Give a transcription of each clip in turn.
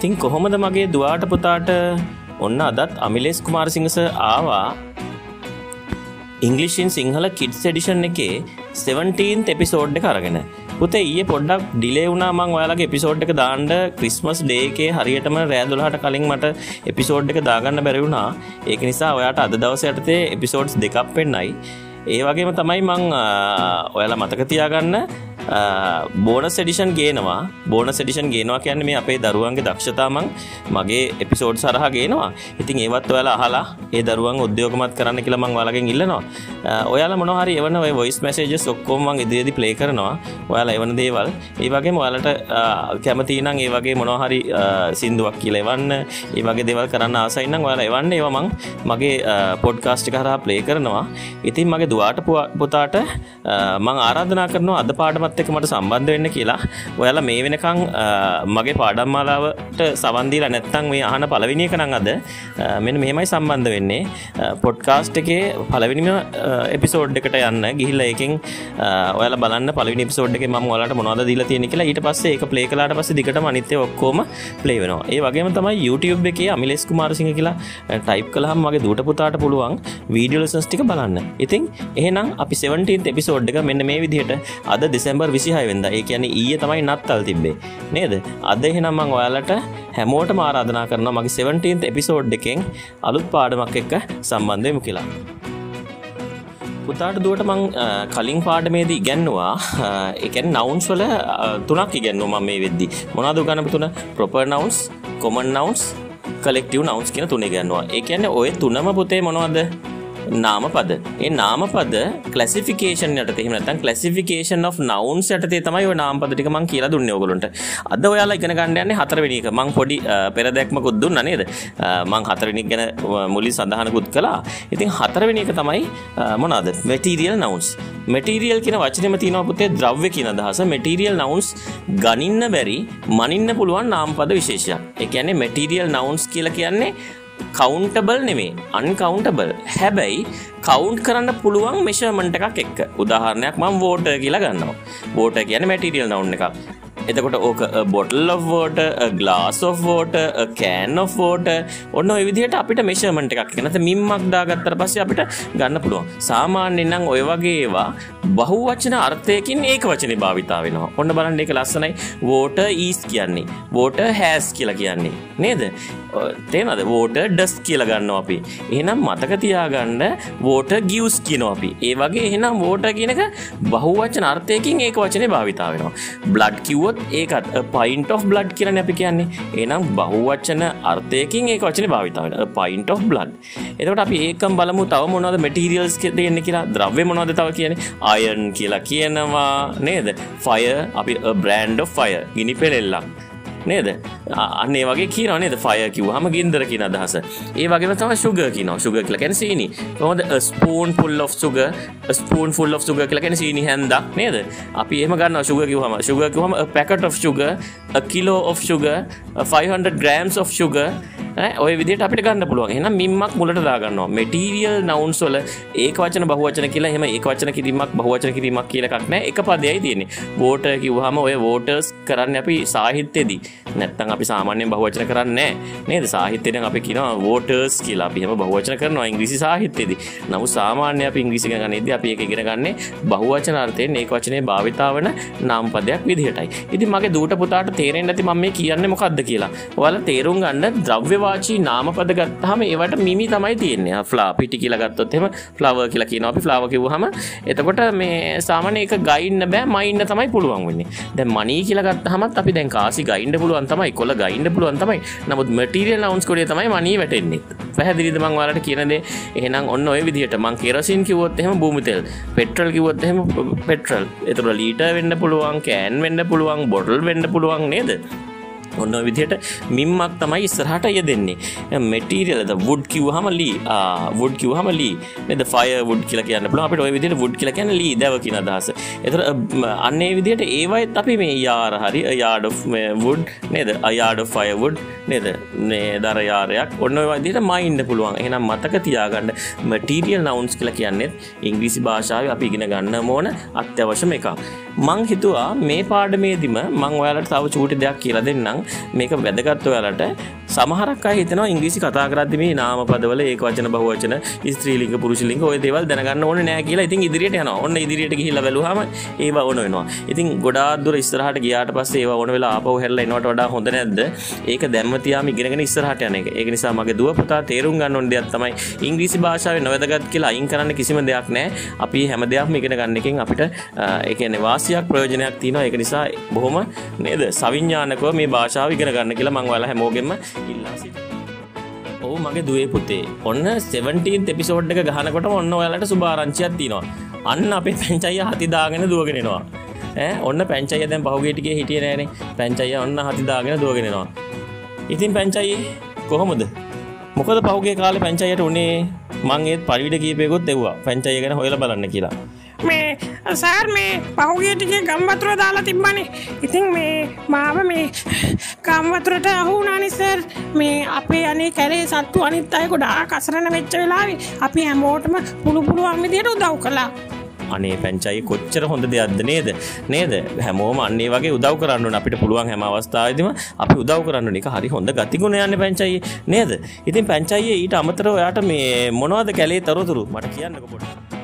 ඉතින් කොහොමද මගේ දවාට පුතාට? ඔන්න අදත් අමිලෙස් කුමාරසිංහස ආවා. ඉංගලිෂන් සිංහල කිඩ්ස් එඩිෂන් එකේ 17 එපිසෝඩ් එක අරගෙන. පුතේ ඊයේ පොඩ්ඩක් ඩිලේ වුණා මං ඔයාලගේ එපිසෝඩ් එක දාන්න. ක්‍රිස්මස් ඩේ එකේ හරියටම රෑ 12ට කලින් මට එපිසෝඩ් එක දාගන්න බැරි වුණා. ඒක නිසා ඔයාට අද දවස් යටතේ එපිසෝඩ්ස් දෙකක් වෙන්නයි. ඒ වගේම තමයි මං ඔයාලා මතක තියාගන්න බෝන සෙඩිෂන් ගේනවා. බෝන සෙඩිෂන් ගේනවා කියන්න මේ අපේ දරුවන්ගේ දක්ෂතාමං මගේ එපිසෝඩ් සරහ ගේනවා. ඉතින් ඒවත් ඔයාලා අහලා ඒ දරුවන් උද්‍යෝගමත් කරන්න කියලා මං වලගෙන් ඉල්ලනවා. ඔයාලා මොනහරි එවන ඔය වොයිස් මැසේජස් ඔක්කොම මං ඉදිරියේදී ප්ලේ කරනවා. ඔයාලා එවන දේවල්. ඒ වගේම ඔයාලට කැමති නම් ඒ වගේ මොනවා හරි සින්දුවක් කියලා එවන්න. ඒ වගේ දේවල් කරන්න ආසයි නම් ඔයාලා එවන්න ඒවා මං මගේ පොඩ්කාස්ට් එක හරහා ප්ලේ කරනවා. ඉතින් මගේ දුවාට පුතාට මං ආරාධනා කරනවා අද පාඩමත් එක්ක මට සම්බන්ධ වෙන්න කියලා. ඔයාලා මේ වෙනකං මගේ පාඩම්මාලාවට සවන්දීලා නැත්තං මේ අහන පලවිනි එක නං අද මෙන්න මෙහෙමයි සම්බන්ධ වෙන්නේ. පොඩ්කාස්ට් එකේ පලවිනිම එපිසෝඩ් එකට යන්න ගිහිල්ල එකින් ඔයාල බලන්න පලවි පිසෝඩ් එක ම ලාට මොනද දීලා තියෙන කියලා. ඊට පස්සේ එක ප්ලේ කලාට පස්ස දිකට අනිත්‍ය ඔක්කෝම ප්ලේ වෙනවා. ඒ වගේම තමයි YouTube එකේ අමිලෙස් කුමාරසිංහ කියලා ටයිප් කළහම් මගේ දුට පුතාට පුළුවන් වීඩියලසස් ටික බලන්න. ඉතින් එහෙනම් අපි 17 එපිසෝඩ් එක මෙන්න මේ විදිහට අද දෙසැම්බර් විසිහය වෙද ඒ කියන ඊය තමයි නත්තල් තිබ්බේ. නේද? අද එහෙනම් මං ඔයාලට හැමෝට ආරාධනා කරන මගේ 17th එපිසෝඩ් එකෙන් අලුත් පාඩමක් එක්ක සම්බන්ධයමු කියලා. පුතාට දුවට මං කලින් පාඩමේදී ඉගැන්නවා. එකැන් නවන්ස් වල තුනක් ඉගැන්නවා මම මේ වෙද්දි. මොනාද ගණප තුන? ප්‍රොපර් නවන්ස් කොමන් නවන්ස් කලෙක්ටව නවන්ස් කියන තුනේ ගැන්නවා ඒ කියන්නේ ඔය තුනම පුතේ මොනවද? නාමපද ඒ නාමපද කලසිෆිකේෂන් යට එහෙම නැත්නම් ක්ලැසිෆිකේෂන් of nouns යටතේ තමයි ඔය නාමපද ටික මම කියලා දුන්නේ ඔයගොල්ලන්ට. අද ඔයාලා ඉගෙන ගන්න යන්නේ හතරවෙනි එක. මම පොඩි පෙරදැක්මකුත් දුන්නා නේද? මම හතරවෙනි ගැන මුලින් සඳහනකුත් කළා. ඉතින් හතරවෙනි එක තමයි මොනවාද? material nouns. material කියන වචනේම තියෙනවා පුතේ ද්‍රව්‍ය කියන අදහස. material nouns ගනින්න බැරි මනින්න පුළුවන් නාමපද විශේෂයක්. ඒ කියන්නේ material nouns කියලා කියන්නේ කවුන්ටබල් නෙමේ අන්කවුන්ටබල් හැබැයි කවුන්් කරන්න පුළුවන් මෙෂමන්ට එකක් එක් උදාහරණයක් මං වෝට කියලා ගන්නවා. බෝට කියන මැටිරියල් නවුන් එකක්. එතකොට ඕක බොටල් ඔෆ්වෝට ගලාස් ඔෆ්වෝට කෑන් ඔෆ්වෝට ඔන්න විදිහට අපිට මේෂමට එකක් නැත මින්මක් දාගත්තර පස්සේ අපිට ගන්න පුළුවන්. සාමාන්‍යෙන් නම් ඔය වගේ ඒවා බහු වචන අර්ථයකින් ඒක වචන භාවිතා වෙනවා. ඔන්න බලන්න එක ලස්සනයි. වෝට ඊස් කියන්නේ. වෝට හැස් කියලා කියන්නේ. නේද? තේනද වෝට ඩස් කියල ගන්න අපි. එහෙනම් මතක තියාගන්න වෝට ගියස් කියනවා අපි. ඒ වගේ එහෙනම් වෝට කියනක බහුවචන අර්ථයකින් ඒක වචනය භාවිතාවෙනවා බ්ලඩ් කිව්වොත් ඒකත් පයින්ට of බ්ලඩ් කියරන අපි කියන්නේ. එනම් බහුවච්චන අර්ථයකින් ඒ වචන භාවිතාවට පයින්ට of බ්ලඩ් එතකට අපි ඒකම් බලමු තව මොනවද මටිරියල්ස් දෙන්න කියලා. ද්‍රව්‍ය මොනවද තව කියන අයන් කියලා කියනවා නේද? ෆය අපි බ්‍රන්ඩ් of ෆය ගිනි පෙරෙල්ලක් නේද? අන්නේ වගේ කියන නේද? ෆය කිව් හම ගින්දර කියන අදහස. ඒ වගේ තම සුග කියන සුග කියල කැන සීනි. කොහොද spoon full of sugar spoon full of sugar කියල කැන සීනි හැන්දක් නේද? අපි එහම ගන්න සුග කිවහම sugar කිවහම packet of sugar kilo of sugar 500 grams of sugar ඔය විදිට අපිට ගන්න පුළුවන්. එනම් මින්මක් මුලට දාගන්නවා. මෙටීරියල් නවන්ස් වල ඒක වචන බහුවචන කියලා හෙම ඒ වචන කිරීමක් බහුවචන කිරීමක් කියලකක් නෑ. එක පදයයි තියෙන්නේ. වෝට කිව්හම ඔය වෝටර්ස් කරන්න අපි සාහිත්‍යයේදී නැත්තන් අපි සාමාන්‍යයෙන් බහුවචන කරන්නේ නේද? සාහිත්‍යයෙන් අපි කියනවා වෝටර්ස් කියලා. අපි හැම බහුවචන කරනවා ඉංග්‍රීසි සාහිත්‍යයේදී. නමුත් සාමාන්‍ය අපි ඉංග්‍රීසි ගන්නේදී අපි ඒක ඉගෙන ගන්නේ බහුවචන අර්ථයෙන් ඒක වචනේ භාවිතා වන නාම පදයක් විදිහටයි. ඉතින් මගේ දූට පුතාට තේරෙන්නේ නැති මම මේ කියන්නේ මොකද්ද කියලා. ඔයාලා තේරුම් ගන්න ද්‍රව්‍යවාචී නාමපද ගත්තාම ඒවට මිමි තමයි තියෙන්නේ. ෆ්ලා පිටි කියලා ගත්තොත් එහෙම ෆ්ලවර් කියලා කියනවා අපි ෆ්ලවර් කිව්වහම එතකොට මේ සාමාන්‍ය ඒක ගයින්න බෑ මයින්න තමයි පුළුවන් වෙන්නේ. දැන් මනී කියලා ගත්තාමත් අපි දැන් කාසි ගයින්න පුළුවන් තමයි කොළ ගයින්න පුළුවන් තමයි. නමුත් මැටීරියල් නවුන්ස් කොටේ තමයි මනී වැටෙන්නේ. පැහැදිලිද මං ඔයාලට කියන දේ? එහෙනම් ඔන්න ඔය විදිහට මං කෙරසින් කිව්වොත් එහෙම භූමි තෙල්. පෙට්‍රල් කිව්වොත් එහෙම පෙට්‍රල්. ඒතකොට ලීටර් වෙන්න පුළුවන්, කෑන් වෙන්න පුළුවන්, බොටල් වෙන්න පුළුවන් නේද? ඔන්න විදියට මින්මක් තමයි ඉස්සරහට ය දෙන්නේ මෙටීරියලද වුඩ් කිව්හම ලී වුඩ් කිව්හම ලී. මෙද ෆය වුඩ් කියලා කියන්න පුළ අපිට ඔය විදියට වුඩ් කියලා කියන ලී දැව කියන අදහස. එතර අන්නේ විදියට ඒවයිත් අපි මේ යාර හරි යාඩ වුඩ් නේද? අයාඩ ෆයවුඩ් නේද? නේ දරයාරයක් ඔන්න වදිට මයින්ඩ පුළුවන්. එනම් මතක තියාගන්න මටීරියල් නවන්ස් කියලා කියන්නෙත් ඉංග්‍රීසි භාෂාව අපි ඉගෙන ගන්න මෝන අත්‍යවශ්‍යම එකක්. මං හිතුවා මේ පාඩමේදිම මං ඔයාලට තව චූටි දෙයක් කියලා දෙන්නම්. මේක වැදගත් ඔයාලට සමහරක් අය හිතනවා ඉංග්‍රීසි කතා කරද්දි මේ නාම පදවල ඒක වචන බහුවචන ස්ත්‍රීලිංග පුරුෂලිංග ඔය දේවල් දැනගන්න ඕනේ නෑ කියලා ඉතින් ඉදිරියට යනවා. ඔන්න ඉදිරියට ගිහිල්ලා බැලුවාම ඒව ඕන වෙනවා. ඉතින් ගොඩාක් දුර ඉස්සරහට ගියාට පස්සේ ඒව ඕන වෙලා ආපහු හැරලා එනවට වඩා හොඳ නැද්ද? ඒක දැම්ම තියාම ඉගෙනගෙන ඉස්සරහට යන එක. ඒක නිසා මගේ දුව පුතා තේරුම් ගන්න ඕන දෙයක් තමයි ඉංග්‍රීසි භාෂාවේ නොවැදගත් කියලා අයින් කරන්න කිසිම දෙයක් නෑ. අපි හැම දෙයක්ම ඉගෙන ගන්න එකෙන් අපිට ඒ කියන්නේ වාසියක් ප්‍රයෝජනයක් තියෙනවා. ඒක නිසා බොහොම නේද? සවිඥානිකව මේ භාෂාව ඉගෙන ගන්න කියලා මම ඔයාලා හැමෝගෙම ඉල්ලා සිටිනවා. ඔව් මගේ දුවේ පුතේ. ඔන්න 17th එපිසෝඩ් එක ගහනකොට ඔන්න ඔයාලට සුභාරංචියක් තියෙනවා. අන්න අපේ පැංචයිය හති දාගෙන දුවගෙන එනවා. ඈ ඔන්න පැංචයිය දැන් පහුගිය ටිකේ හිටියේ නෑනේ. පැංචයිය ඔන්න හති දාගෙන දුවගෙන එනවා. ඉතින් පැංචයියේ කොහොමද? මොකද පහුගිය කාලේ පැංචයියට උනේ මං ඒත් පරිවිඩ කීපයකොත් එව්වා. පැංචයිය ගැන හොයලා බලන්න කියලා. මේ සෑර් මේ පහුගේටිගේ ගම්වතුර දාලා තිබ්බනේ ඉතින් මේ මාව මේ කම්වතුරට අහුනානිසර් මේ අපේ අනේ කැරේ සත්තු අනිත් අය ගොඩා කසරන වෙච්ච වෙලාවේ අපි හැමෝටම පුළු පුළුවන් විදියට උදව් කළා අනේ පැංචයි කොච්චර හොඳ දෙයක්ද? නේද? නේද? හැමෝම අන්නේ වගේ උදව් කරන්න අපිට පුළුවන් හැම අවස්ථාවේදීම අපි උදව් කරන්න එක හරි හොඳ ගතිගුණ යන්නේ පැංචයි නේද? ඉතින් පැංචයියේ ඊට අමතරව ඔයාට මේ මොනවද කැලේ තරතුරු? මට කියන්නකෝ පොඩ්ඩක්.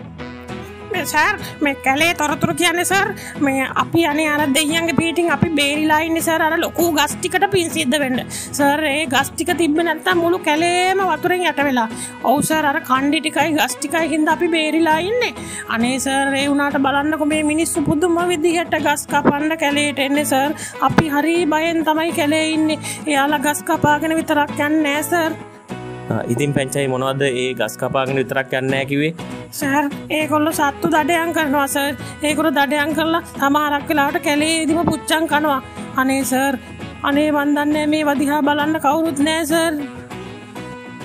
සර් මේ කැලේ තොරතුරු කියන්නේ සර් මේ අපි අනේ අර දෙයියන්ගේ පීටින් අපි බේරිලා ඉන්නේ සර් අර ලොකු ගස් ටිකට පින් සිද්ධ වෙන්න. සර් ඒ ගස් ටික තිබ්බේ නැත්තම් මුළු කැලේම වතුරෙන් යට වෙලා. ඔව් සර් අර කණ්ඩි ටිකයි ගස් ටිකයි හින්දා අපි බේරිලා ඉන්නේ. අනේ සර් ඒ වුණාට බලන්නකො මේ මිනිස්සු පුදුම විදිහට ගස් කපන්න කැලේට එන්නේ සර්. අපි හරි බයෙන් තමයි කැලේ ඉන්නේ. එයාලා ගස් කපාගෙන විතරක් යන්නේ නෑ සර්. ඉතින් පැංචයි මොනවද? ඒ ගස් කපාගෙන විතරක් යන්න කිවේ සෑර් ඒකොල්ල සත්තු දඩයන් කරනවා සර් ඒකුර දඩයන් කරලා තමාරක් වෙලාට කැලේදිම පුච්චන් කනවා. අනේ සර් අනේ වන්දන්නේ මේ වදිහා බලන්න කවුරුත් නෑසර්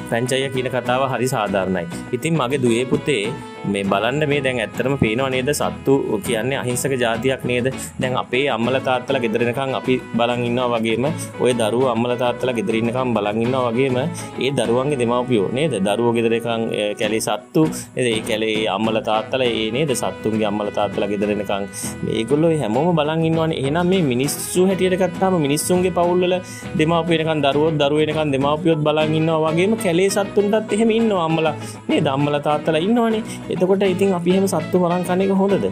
පැංචය කියන කතාව හරි සාධාරණයි. ඉතින් මගේ දුවේ පුතේ මේ බලන්න මේ දැන් ඇත්තරම පේනවා නේද? සත්තු කියන්නේ අහිංසක ජාතියක් නේද? දැන් අපේ අම්මල තාත්තලා ගෙදර එනකන් අපි බලන් ඉන්නවා වගේම ওই දරුවෝ අම්මල තාත්තලා ගෙදර ඉන්නකම් බලන් ඉන්නවා වගේම ඒ දරුවන්ගේ දෙමව්පියෝ නේද? දරුවෝ ගෙදර එනකන් කැලේ සත්තු නේද? ඒ කැලේ අම්මල තාත්තලා ඒ නේද? සත්තුන්ගේ අම්මල තාත්තලා ගෙදර එනකන් මේගොල්ලෝ හැමෝම බලන් ඉන්නවනේ. එහෙනම් මේ මිනිස්සු හැටියට ගත්තාම මිනිස්සුන්ගේ පවුල් වල දෙමව්පියෝ එනකන් දරුවෝ දරුවෝ එනකන් දෙමව්පියොත් බලන් ඉන්නවා වගේම කැලේ සත්තුන්ටත් එහෙම ඉන්නවා අම්මලා. නේද? අම්මලා තාත්තලා ඉන්නවනේ. එතකොට ඉතින් අපි එහෙම සත්තු මරන් කන එක හොඳද?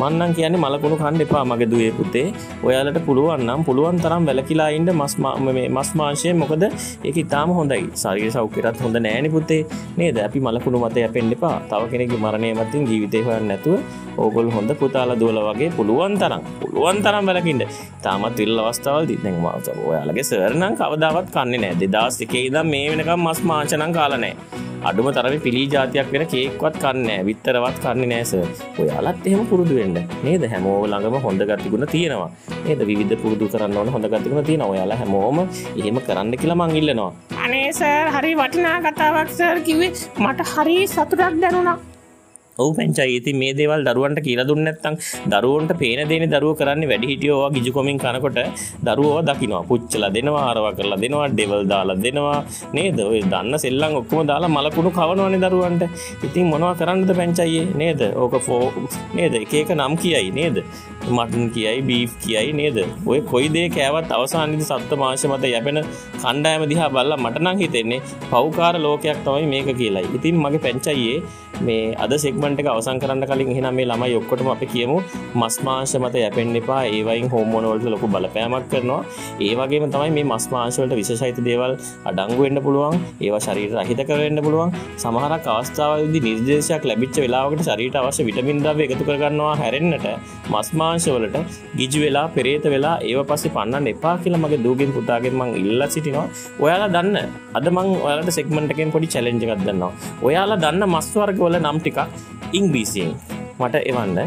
මන්නම් කියන්නේ මලකුණු කන්න එපා මගේ දුවේ පුතේ. ඔයාලට පුළුවන් නම් පුළුවන් තරම් වැලකිලා ඉන්න මස් මේ මස් මාංශය මොකද? ඒක ඉතාම හොඳයි. ශරීර සෞඛ්‍යයටත් හොඳ නෑනේ පුතේ. නේද? අපි මලකුණු මත යැපෙන්න එපා. තව කෙනෙක්ගේ මරණය මතින් ජීවිතේ හොයන්න නැතුව ඕගොල්ලෝ හොඳ පුතාලා දුවලා වගේ පුළුවන් තරම් පුළුවන් තරම් වැලකින්න තාමත් විරල අවස්ථාවල්දී. දැන් මාත ඔයාලගේ සර් නම් කවදාවත් කන්නේ නෑ. 2001 ඉඳන් මේ වෙනකම් මස් මාංශ නම් කාලා නෑ. අඩුම තරම පිළි ජාතියක් වෙන කේක්වත් කන්නේ විත්තරවත් කන්නේ නෑස ඔයාලත් එහෙම පුරුදු වෙන්න. නේද? හැමෝ ළඟම හොඳ ගතිගුණ තියෙනවා. නේද? විවිධ පුරුදු කරන්න ඕන හොඳ ගතිගුණ තියෙන ඔයාලා හැමෝම එහෙම කරන්න කියලා මං ඉල්ලනවා. අනේ සර් හරි වටිනා කතාවක් සර් කිව්වේ. මට හරි සතුටක් දැනුණා. ඔවු පැංචයි ඉති මේ දේවල් දරුවන්ට කියල දුන්නත්තං දරුවන්ට පේන දේන දරුව කරන්න වැඩි හිටියෝවා ගිජුකොමින් කනකොට දරුවෝ දකිනවා පුච්චල දෙනවා ආරව කරලා දෙනවා ඩෙවල් දාලා දෙනවා. නේද? ඔය දන්න සෙල්ලං ඔක්කොම දාලා මලකුණු කවනවනේ දරුවන්ට. ඉතින් මොනවා කරන්නද පැංචයියේ නේද? ඕක ෆෝ නේද? එකක නම් කියයි. නේද? මටන් කියයි බීෆ් කියයි නේද? ඔය කොයි දේ කෑවත් අවසානිදි සත්ත මාංශ මත යැපෙන කණ්ඩායම දිහා බල්ලා මටනං හිතෙන්නේ පෞකාර ලෝකයක් තමයි මේක කියලයි ඉතින් මගේ පැංචයියේ මේ අද සෙක්මට එක අවසන් කරන්න කලින් එහෙනම් මේ ළමයි ඔක්කොටම අපි කියමු මස් මාංශ මත යැපෙන්න එපා. ඒ වයින් හෝමෝන වලට ලොකු බලපෑමක් කරනවා. ඒ වගේම තමයි මේ මස් මාංශ වලට විශේෂයිත දේවල් අඩංගු වෙන්න පුළුවන්. ඒවා ශරීර රහිත කරවෙන්න පුළුවන්. සමහරක් අවස්ථාවලදී නිර්දේශයක් ලැබිච්ච වෙලාවකට ශරීරයට අවශ්‍ය විටමින් ද්‍රව්‍ය එකතු කරගන්නවා හැරෙන්නට මස් මාංශ වලට ගිජු වෙලා පෙරේත වෙලා ඒව පස්සේ පන්නන්න එපා කියලා මගේ දූගෙන් පුතාගෙන් මං ඉල්ලා සිටිනවා. ඔයාලා දන්න අද මං ඔයාලට සෙග්මන්ට් එකෙන් පොඩි චැලෙන්ජ් එකක් දෙන්නවා. ඔයාලා දන්න මස් වර්ග වල නම් ටිකක් ඉංග්‍රීසියෙන් මට එවන්න.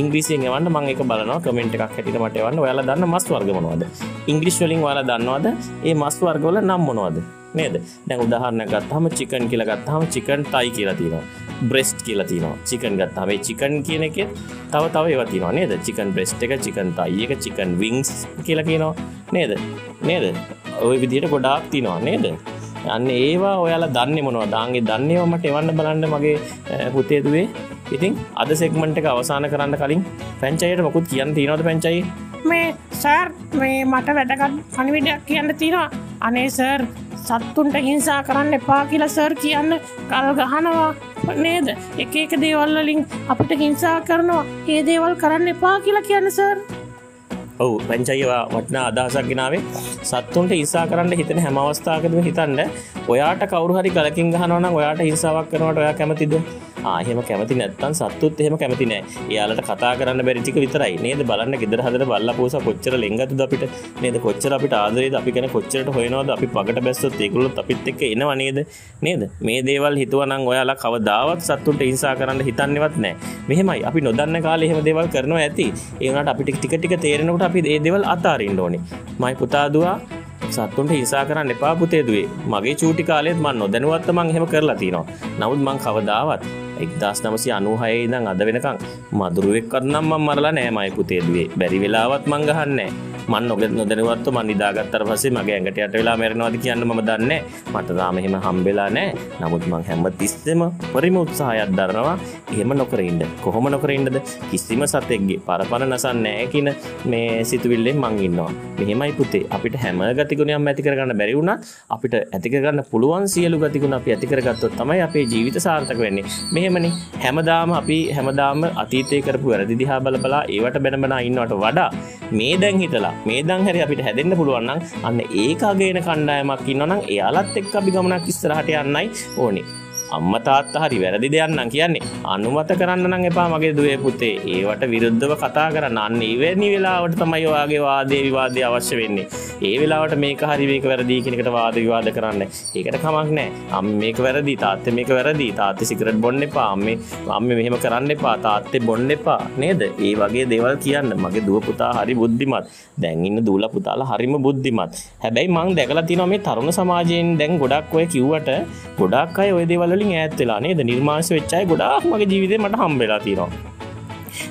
ඉංග්‍රීසියෙන් එවන්න මං එක බලනවා කමෙන්ට් එකක් හැටියට මට එවන්න. ඔයාලා දන්න මස් වර්ග මොනවද? ඉංග්‍රීසි වලින් ඔයාලා දන්නවද? ඒ මස් වර්ග වල නම් මොනවද? නේද? දැන් උදාහරණයක් ගත්තාම චිකන් කියලා ගත්තාම චිකන් තයි කියලා තියෙනවා. බ්‍රෙස්ට් කියලා තියෙනවා. චිකන් ගත්තාම ඒ චිකන් කියන එකේ තව තව ඒවා තියෙනවා නේද? චිකන් බ්‍රෙස්ට් එක චිකන් තයි එක චිකන් වින්ග්ස් කියලා කියනවා. නේද? නේද? ওই විදිහට ගොඩාක් තියෙනවා නේද? අන්න ඒවා ඔයාලා දන්න මොනවා දාන්ගේ දන්නේවා මට එවන්න බලන්න මගේ පුතේදුවේ ඉතින් අද සෙක්මන්ට් එක අවසාන කරන්න කලින් පැංචයට මොකුත් කියන්න තියෙනවද පැංචයි? මේ සර් මේ මට වැදගත් පනිවිඩයක් කියන්න තියෙනවා. අනේ සර් සත්තුන්ට හිංසා කරන්න එපා කියලා සර් කියන්න කල් ගහනවා. නේද? එක එක දේවල්වලින් අපිට හිංසා කරනවා. ඒ දේවල් කරන්න එපා කියලා කියන්න සර් ඔවු පැංචයිවා වටනා අදහසක් ගෙනාවේ. සත්තුන්ට ඉසා කරන්න හිතන හැම අවස්ථාකදම හිතන්න ඔයාට කවරු හරි කලකින් ගහනවන ඔයාට හිංසාවක් කරනවට ඔයා කැමතිද ආහෙම කැමති නැත්තන් සත්තුත් එහෙම කැමති නෑ. එයාලට කතා කරන්න බැරිටික විතරයි. නේද? බලන්න ගෙදර හදර බල්ල පෝස කොච්චර ලෙංගතු අපිට? නේද? කොච්චර අපිට ආදරේද? අපි ගැන කොච්චරට හොයනවද? අපි පකට බැස්සොත් ඒකුලොත් අපිත් එක්ක එනවා නේද? නේද? මේ දේවල් හිතුවනං ඔයාලා කවදාවත් සත්තුන්ට හිංසා කරන්න හිතන්නවත් නෑ. මෙහෙමයි. අපි නොදන්න කාලෙ එහෙම දේවල් කරනවා ඇති. ඒනට අපිට ටික ටික තේරෙනකට අපි ඒ දේවල් අතාරින්න ඕනේ. මයි පුතාදවා සත්තුන්ට හිසා කරන්න එපා පුතේදුවේ මගේ චූටි කාලෙත් මන් නොදැනුවත්ත මං හෙම කරලා තිනවා. නමුත් මං කවදාවත් එක්දස් නමසි අනුහයේ ඉදං අද වෙනකං මදුරුවෙක් කරනම් මං මරලා නෑමයි පුතේදුවේ බැරි වෙලාවත් මංගහන්නේ මන් නොගෙත් නොදැනුවත්ව මන් නිදාගත්තර පසේ මගේ ඇඟට යට වෙලා මැරෙනවාද කියන්න ම දන්න මට දාම එහෙම හම්බෙලා නෑ නමුත් මං හැම තිස්සෙම පරිම උත්සාහයක් දරනවා එහෙම නොකරඉන්න කොහොම නොකරඉන්නද කිසිම සතෙක්ගේ පරපණ නසන් නෑ කියන මේ සිතුවිල්ලෙන් මං ඉන්නවා. මෙහෙමයි පුතේ. අපිට හැම ගතිගුණයක් ඇතිකරගන්න බැරිවුණ අපිට ඇතිකරගන්න පුළුවන් සියලු ගතිකුණ අපි ඇතිකරගත්තොත් තමයි අපේ ජීවිත සාර්ථක වෙන්නේ. මෙහෙමනි. හැමදාම අපි හැමදාම අතීතය කරපු වැරදි දිහා බලබලා ඒවට බැනබෙන ඉන්නවට වඩා මේ දැන් හිතලා මේ දං හැරි අපිට හැදෙන්න්න පුළුවන්නම් අන්න ඒකාගේන කණ්ඩායමක් ඉන්නනම් එයාලත් එක් අපි ගමනක් ඉස්තරහට යන්නයි ඕනේ. අම්ම තාත්ත හරි වැරදි දෙයන්නම් කියන්නේ අනුමත කරන්න නම් එපා මගේ දුවේ පුතේ. ඒවට විරුද්ධව කතා කරන්න. අන්න ඉවැනි වෙලාවට තමයි ඔයාගේ වාදේ විවාදය අවශ්‍ය වෙන්නේ. ඒ වෙලාවට මේක හරි මේක වැරදි කෙනෙකට වාද විවාද කරන්න. ඒකට කමක් නෑ අම් මේක වැරදි තාත්ත මේක වැරදි. තාත්ත සිකරට බොන්න එපා. අම්මේ අම්ම මෙහෙම කරන්න එපා. තාත්තේ බොන්න එපා. නේද? ඒ වගේ දේවල් කියන්න. මගේ දුව පුතා හරි බුද්ධිමත්. දැන් ඉන්න දූල පුතාලා හරිම බුද්ධිමත්. හැබැයි මං දැකලා තියෙනවා මේ තරුණ සමාජයෙන් දැන් ගොඩක් ඔය කිව්වට ගොඩක් අය ඔය දේවල් වලින් ඈත් වෙලා නේද? නිර්මාංශ වෙච්චයි ගොඩාක් මගේ ජීවිතේ මට හම්බෙලා තියෙනවා.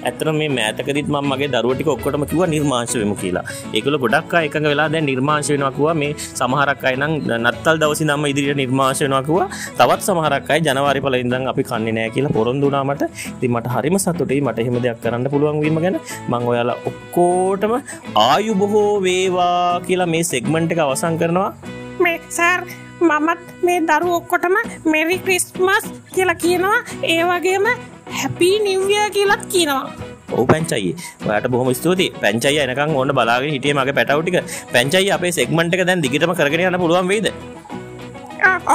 ඇත්තන මේ මෑතකදත් ම මගේ දරුවටික ඔක්කොටම කිව නිර්මාංශවම කියලා. ඒකල ගොඩක් එක වෙලා දැ නිර්මාංශ වෙනකුව මේ සමහරක් අයනම් නත්තල් දවසි නම්ම ඉදිරියට නිර්මාශයනකුව තවත් සමහරක්යි ජනවාරි පල ඉදන් අපි කන්නේ නෑ කියලා පොරොන්දුනාමට ති මට. හරිම සතුටයි. මට එහෙම දෙයක් කරන්න පුළුවන් වීම ගැන. මං ඔයාලා ඔක්කෝටම ආයු බොහෝ වේවා කියලා මේ සෙග්මන්ට් එක අවසං කරනවා. මේ සෑර් මමත් මේ දරු ඔක්කොටම මෙරි ක්‍රිස්මස් කියලා කියනවා. ඒ වගේම හැපී නිව්ය කියලත් කියනවා. ඔහු පැංචයි ට බොහම ස්තුති පැංචයි එනකං ඕන්න බලාගෙන හිටිය මගේ පැටවටික පැංචයි අපේ සෙක්මට දැන් දිගටම කරගෙන පුළුවන් වේද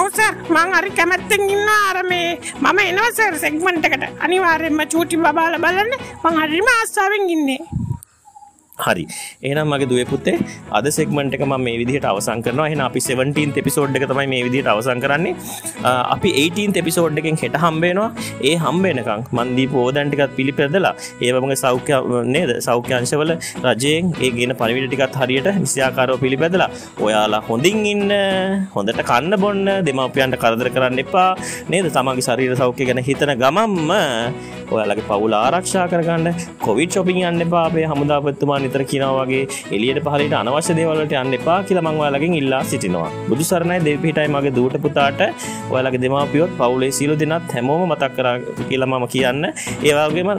ඔවසර් මං හරි කැමැත්තෙන් ඉන්න අර මේ මම එනවසර් සෙක්මන්ට එකට. අනිවාර්යෙන්ම චූටි බාල බලන්න. මං හරිම ආස්සාාවෙන් ඉන්නේ හරි. එනම් මගේ දුවපුත්තේ අද සෙක්මට එක මේ විදිහට අවසං කරන එහ අපි 17 එපිසෝඩ් එක තමයි මේ විදිහට අවසං කරන්නේ. අපි 18 එපිසෝඩ් එකෙන් හෙට හම්බේනවා ඒ හම්බේනකං මන්දී පෝදන්ටිකත් පිළිපෙදලා ඒවමගේ සෞඛ්‍ය නේද? සෞඛ්‍යංශවල රජයෙන් ඒ ගෙන පනිවිටිකත් හරියට නිසියාකාරෝ පිළිපැදලා ඔයාලා හොඳින් ඉන්න හොඳට කන්න බොන්න දෙමවපියන්ට කරදර කරන්න එපා. නේද? තමගේ ශරීර සෞඛ්‍ය ගැන හිතන ගමම්ම ඔයාලගේ පවුල ආරක්ෂා කරගන්න කොවිඩ් ශොපින් යන්න පාපේ හමුදාපත්තුමා නිතර කියනවාගේ එලියට පහලට අනවශ්‍ය දේවලට යන්න එපා කියලා මංවාලකින් ඉල්ලා සිටිනවා. බුදු සරණයි දෙපිටයි මගේ දූට පුතාට. ඔයාලගේ දෙමාපියොත් පවුලේ සියලු දෙනත් හැමෝම මතක් කර කියලා මම කියන්න. ඒවාගේම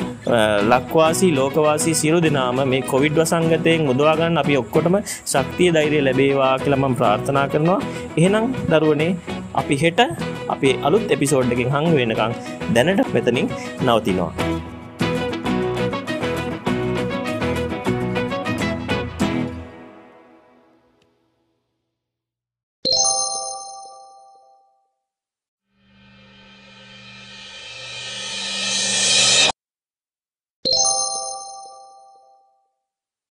ලක්වාසී ලෝකවාසී සියලු දෙනාම මේ කොවිඩ් වසංගතයෙන් මුදවාගන්න අපි ඔක්කොටම ශක්තිය ධෛරය ලැබේවා කියලමම් ප්‍රාර්ථනා කරනවා. එහෙනම් දරුවනේ අපි හෙට අපේ අලුත් එපිසෝඩ්ඩකින් හං වෙනකං දැනට මෙතනින් නවතිනවා.